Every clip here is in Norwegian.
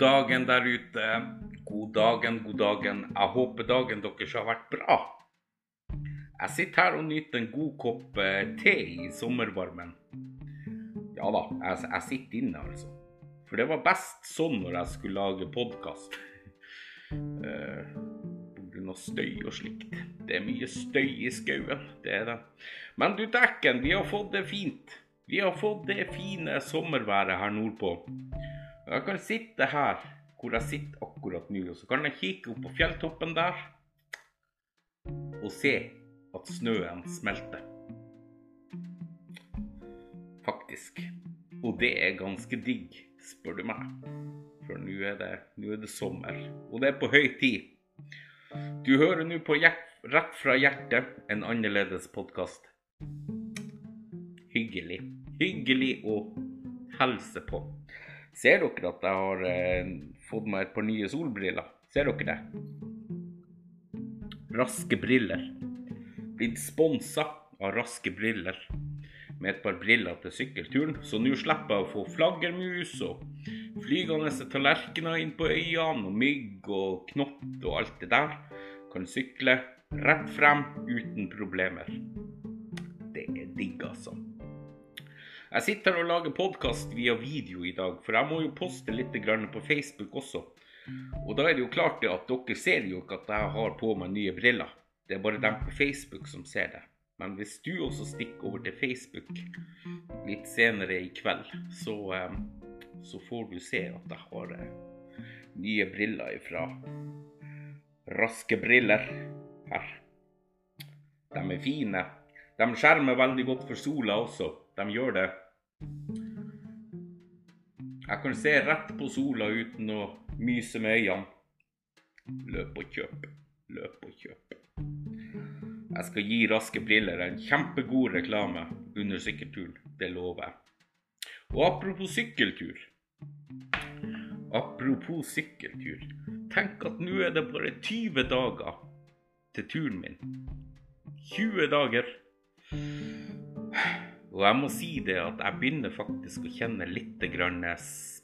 dagen der ute. God dagen, god dagen. Jeg håper dagen deres har vært bra. Jeg sitter her og nyter en god kopp eh, te i sommervarmen. Ja da, jeg, jeg sitter inne, altså. For det var best sånn når jeg skulle lage podkast. Uh, grunn av støy og slikt. Det er mye støy i skauen, det er det. Men du Dekken, vi har fått det fint. Vi har fått det fine sommerværet her nordpå. Jeg kan sitte her hvor jeg sitter akkurat nå, og så kan jeg kikke opp på fjelltoppen der og se at snøen smelter. Faktisk. Og det er ganske digg, spør du meg. For nå er, er det sommer, og det er på høy tid. Du hører nå på hjert, Rett fra hjertet, en annerledes podkast. Hyggelig. Hyggelig å hilse på. Ser dere at jeg har eh, fått meg et par nye solbriller? Ser dere det? Raske briller. Blitt sponsa av Raske briller med et par briller til sykkelturen, så nå slipper jeg å få flaggermus og flygende tallerkener inn på øynene og mygg og knott og alt det der. Kan sykle rett frem uten problemer. Det er digg, altså. Jeg sitter og lager podkast via video i dag, for jeg må jo poste litt på Facebook også. Og da er det jo klart at dere ser jo ikke at jeg har på meg nye briller. Det er bare dem på Facebook som ser det. Men hvis du også stikker over til Facebook litt senere i kveld, så, eh, så får du se at jeg har eh, nye briller ifra Raske briller her. De er fine. De skjermer veldig godt for sola også. De gjør det. Jeg kan se rett på sola uten å myse med øynene. Løp og kjøp. Løp og kjøp. Jeg skal gi Raske briller en kjempegod reklame under sykkelturen. Det lover jeg. Og apropos sykkeltur. Apropos sykkeltur. Tenk at nå er det bare 20 dager til turen min. 20 dager. Og jeg må si det at jeg begynner faktisk å kjenne litt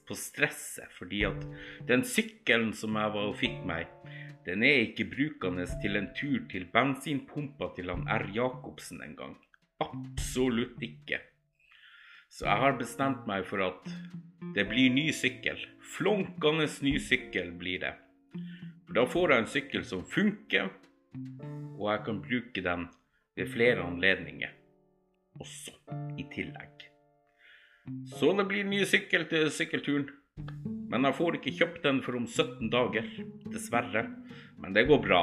på stresset, fordi at den sykkelen som jeg var og fikk meg, den er ikke brukende til en tur til bensinpumpa til han R. Jacobsen engang. Absolutt ikke. Så jeg har bestemt meg for at det blir ny sykkel. Flunkende ny sykkel blir det. For da får jeg en sykkel som funker, og jeg kan bruke den ved flere anledninger også i tillegg. Så det blir ny sykkel til sykkelturen. Men jeg får ikke kjøpt den for om 17 dager, dessverre. Men det går bra.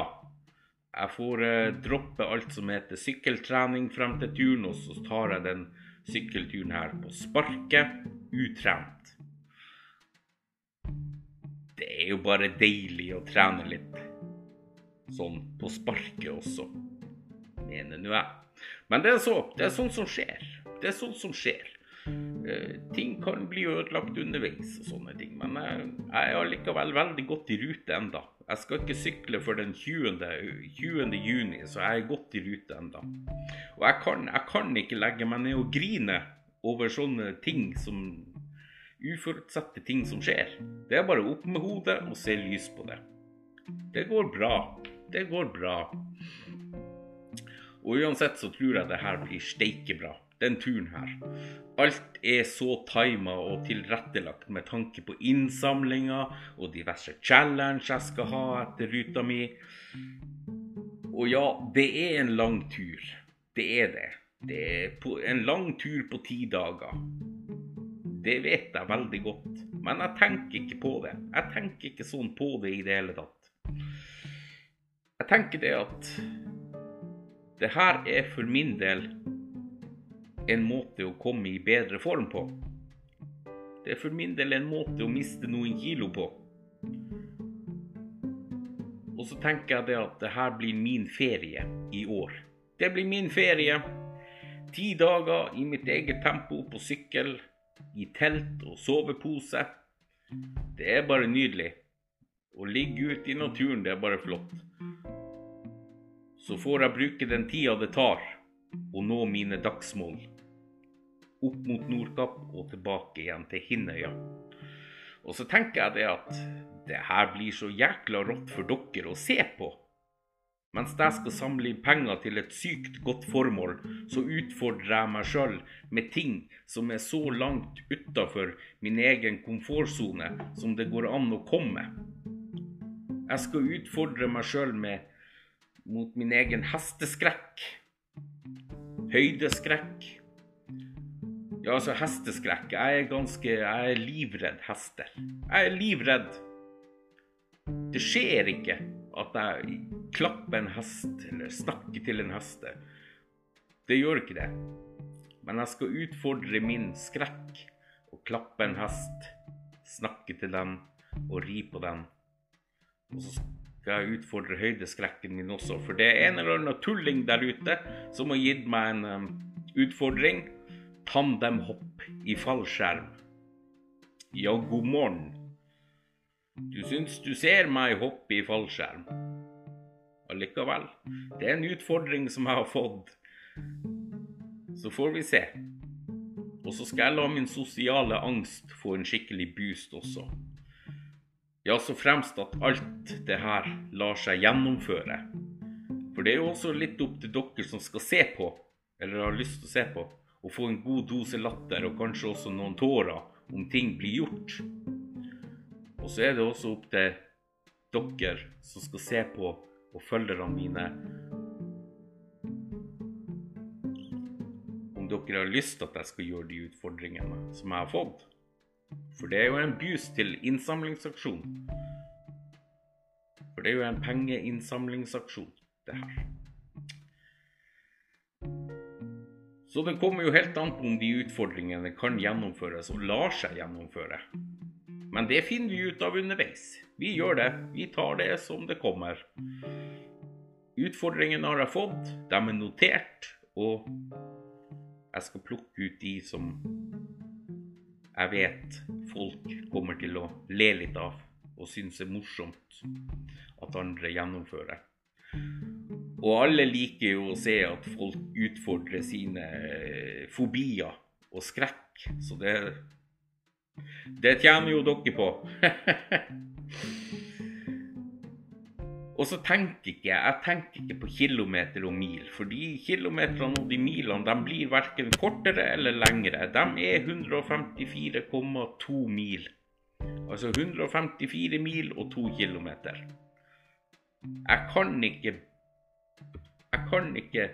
Jeg får eh, droppe alt som heter sykkeltrening frem til turen, og så tar jeg den sykkelturen her på sparket, utrent. Det er jo bare deilig å trene litt sånn på sparket også, mener nå jeg. Men det er, så, det er sånt som skjer. Det er sånt som skjer. Eh, ting kan bli ødelagt underveis og sånne ting, men jeg, jeg er allikevel veldig godt i rute enda. Jeg skal ikke sykle før den 20. 20. juni, så jeg er godt i rute enda. Og jeg kan, jeg kan ikke legge meg ned og grine over sånne ting som uforutsette ting som skjer. Det er bare opp med hodet og se lys på det. Det går bra. Det går bra. Og uansett så tror jeg det her blir steike bra den turen her. Alt er så tima og tilrettelagt med tanke på innsamlinga og diverse challenge jeg skal ha etter ruta mi. Og ja, det er en lang tur. Det er det. Det er en lang tur på ti dager. Det vet jeg veldig godt. Men jeg tenker ikke på det. Jeg tenker ikke sånn på det i det hele tatt. Jeg tenker det at det her er for min del en måte å komme i bedre form på. Det er for min del en måte å miste noen kilo på. Og så tenker jeg det at det her blir min ferie i år. Det blir min ferie. Ti dager i mitt eget tempo på sykkel, i telt og sovepose. Det er bare nydelig. Å ligge ute i naturen, det er bare flott. Så får jeg bruke den tida det tar å nå mine dagsmål opp mot Nordkapp og tilbake igjen til Hinnøya. Og så tenker jeg det at det her blir så jækla rått for dere å se på. Mens jeg skal samle inn penger til et sykt godt formål, så utfordrer jeg meg sjøl med ting som er så langt utafor min egen komfortsone som det går an å komme. Jeg skal utfordre meg sjøl mot min egen hesteskrekk. Høydeskrekk. Ja, altså hesteskrekk. Jeg er ganske Jeg er livredd hester. Jeg er livredd. Det skjer ikke at jeg klapper en hest eller snakker til en hest. Det gjør ikke det. Men jeg skal utfordre min skrekk og klappe en hest, snakke til den og ri på den. Og så skal jeg utfordre høydeskrekken min også, for det er en eller annen tulling der ute som har gitt meg en um, utfordring tandemhopp i fallskjerm. Ja, god morgen. Du syns du ser meg hoppe i fallskjerm. Allikevel, det er en utfordring som jeg har fått. Så får vi se. Og så skal jeg la min sosiale angst få en skikkelig boost også. Ja, så fremst at alt det her lar seg gjennomføre. For det er jo også litt opp til dere som skal se på, eller har lyst til å se på og få en god dose latter og kanskje også noen tårer om ting blir gjort. Og så er det også opp til dere som skal se på, og følgerne mine Om dere har lyst til at jeg skal gjøre de utfordringene som jeg har fått. For det er jo en boost til innsamlingsaksjon. For det er jo en pengeinnsamlingsaksjon, det her. Så det kommer jo helt an på om de utfordringene kan gjennomføres og lar seg gjennomføre. Men det finner vi ut av underveis. Vi gjør det. Vi tar det som det kommer. Utfordringene har jeg fått, de er notert, og jeg skal plukke ut de som jeg vet folk kommer til å le litt av og synes er morsomt at andre gjennomfører. Og alle liker jo å se at folk utfordrer sine eh, fobier og skrekk, så det Det tjener jo dere på. og så tenker ikke jeg tenker ikke på kilometer og mil, for de kilometerne og de milene de blir verken kortere eller lengre. De er 154,2 mil. Altså 154 mil og 2 kilometer. Jeg kan ikke jeg kan ikke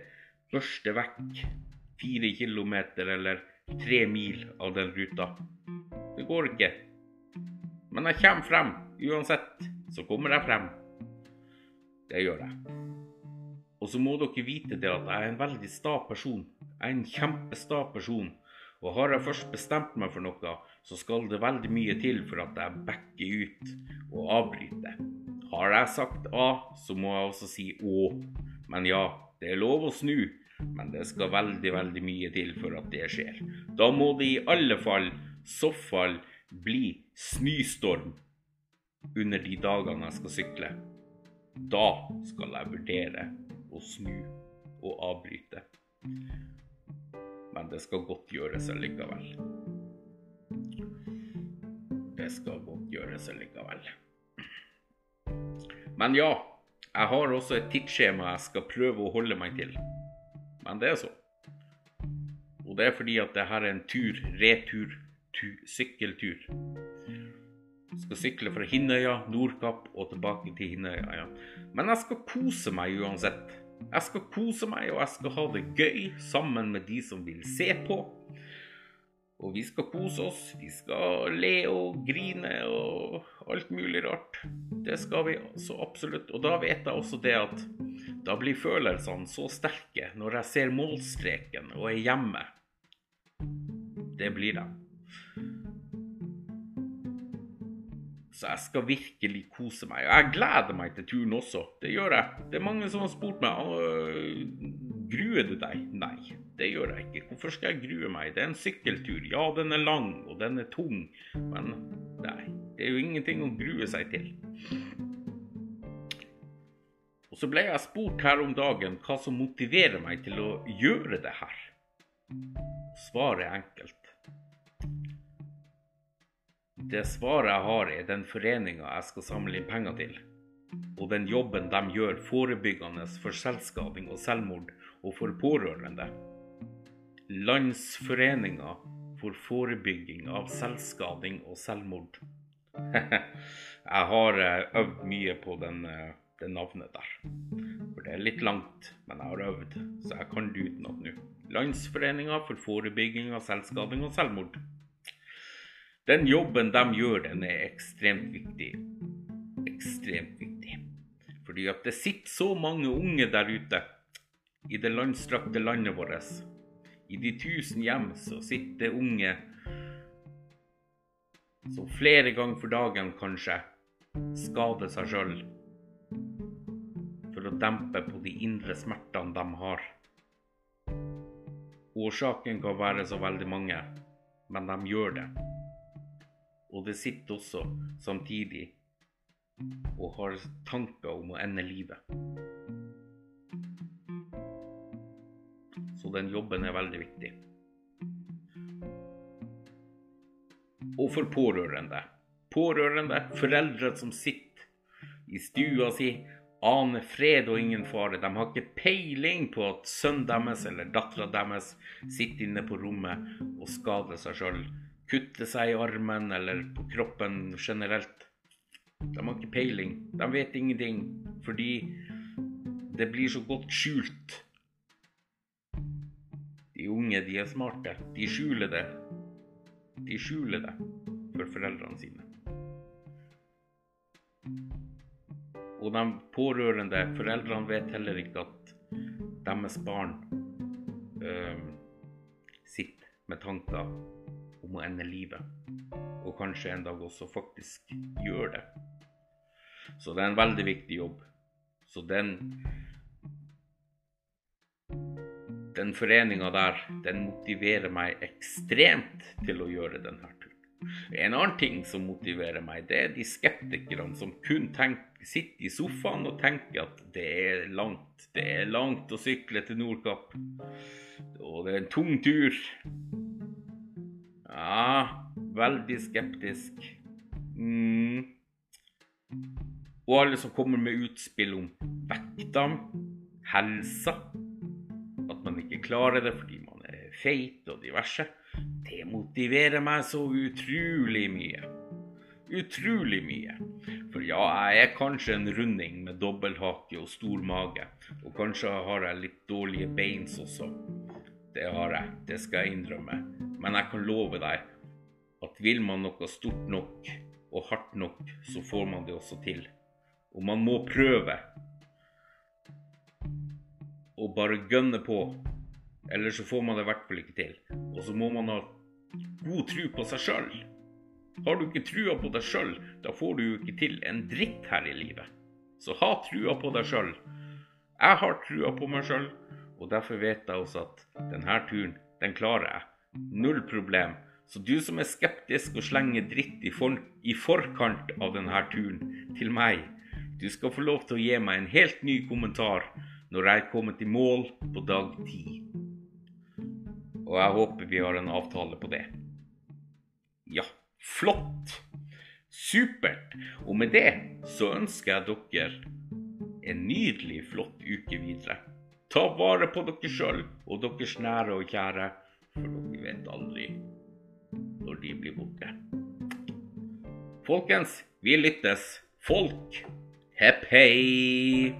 børste vekk 4 kilometer eller 3 mil av den ruta. Det går ikke. Men jeg kommer frem. Uansett så kommer jeg frem. Det gjør jeg. Og så må dere vite det at jeg er en veldig sta person. Jeg er en kjempesta person. Og har jeg først bestemt meg for noe, så skal det veldig mye til for at jeg backer ut og avbryter. Har jeg sagt A, så må jeg også si Å. Men ja, det er lov å snu, men det skal veldig, veldig mye til for at det skjer. Da må det i alle fall, så fall, bli snøstorm under de dagene jeg skal sykle. Da skal jeg vurdere å snu og avbryte. Men det skal godt gjøres allikevel. Det skal godt gjøres allikevel. Men ja, jeg har også et tidsskjema jeg skal prøve å holde meg til. Men det er så. Og det er fordi at det her er en tur, retur, tu, sykkeltur. Skal sykle fra Hinnøya, Nordkapp og tilbake til Hinnøya. Ja. Men jeg skal kose meg uansett. Jeg skal kose meg, og jeg skal ha det gøy sammen med de som vil se på. Og vi skal kose oss. Vi skal le og grine og alt mulig rart. Det skal vi så absolutt. Og da vet jeg også det at da blir følelsene så sterke når jeg ser målstreken og er hjemme. Det blir de. Så jeg skal virkelig kose meg. Og jeg gleder meg til turen også. Det gjør jeg. Det er mange som har spurt meg gruer du deg. Nei, det gjør jeg ikke. Hvorfor skal jeg grue meg? Det er en sykkeltur. Ja, den er lang, og den er tung. Men nei, det er jo ingenting å grue seg til. Og så ble jeg spurt her om dagen hva som motiverer meg til å gjøre det her. Svaret er enkelt. Det svaret jeg har, er den foreninga jeg skal samle inn penger til. Og den jobben de gjør forebyggende for selvskading og selvmord og for pårørende. Landsforeninga for forebygging av selvskading og selvmord. jeg har eh, øvd mye på den, eh, det navnet der. For det er litt langt, men jeg har øvd, så jeg kan det utenat nå. Landsforeninga for forebygging av selvskading og selvmord. Den jobben de gjør, den er ekstremt viktig. Ekstremt viktig. Fordi at det sitter så mange unge der ute i det landstrakte landet vårt. I de tusen hjem så sitter det unge som flere ganger for dagen kanskje skader seg sjøl for å dempe på de indre smertene de har. Årsaken kan være så veldig mange, men de gjør det. Og det sitter også samtidig og har tanker om å ende livet. Så den jobben er veldig viktig. Og for pårørende. Pårørende, foreldre som sitter i stua si aner fred og ingen fare. De har ikke peiling på at sønnen deres eller dattera deres sitter inne på rommet og skader seg sjøl. Kutter seg i armen eller på kroppen generelt. De har ikke peiling. De vet ingenting fordi det blir så godt skjult. De unge, de er smarte. De skjuler det. De skjuler det for foreldrene sine. Og de pårørende, foreldrene, vet heller ikke at deres barn øh, sitter med tanker om å ende livet. Og kanskje en dag også faktisk gjør det. Så det er en veldig viktig jobb. Så den den foreninga der, den motiverer meg ekstremt til å gjøre denne turen. En annen ting som motiverer meg, det er de skeptikerne som kun tenker, sitter i sofaen og tenker at det er langt. Det er langt å sykle til Nordkapp. Og det er en tung tur. Ja, veldig skeptisk. Mm. Og alle som kommer med utspill om vekta, helsa, at man ikke klarer det fordi man er feit og diverse. Det motiverer meg så utrolig mye. Utrolig mye. For ja, jeg er kanskje en runding med dobbelthake og stor mage. Og kanskje har jeg litt dårlige beins også. Det har jeg, det skal jeg innrømme. Men jeg kan love deg at vil man noe stort nok og hardt nok, så får man det også til. Og man må prøve. Og bare gønne på. Eller så får man det i hvert fall ikke til. Og så må man ha god tro på seg sjøl. Har du ikke trua på deg sjøl, da får du jo ikke til en dritt her i livet. Så ha trua på deg sjøl. Jeg har trua på meg sjøl, og derfor vet jeg også at denne turen, den klarer jeg. Null problem. Så du som er skeptisk og slenger dritt i, for, i forkant av denne turen til meg, du skal få lov til å gi meg en helt ny kommentar når jeg er kommet i mål på dag ti. Og jeg håper vi har en avtale på det. Ja, flott! Supert! Og med det så ønsker jeg dere en nydelig, flott uke videre. Ta vare på dere sjøl og deres nære og kjære, for dere vet aldri når de blir borte. Folkens, vi lyttes. Folk, hepp hei!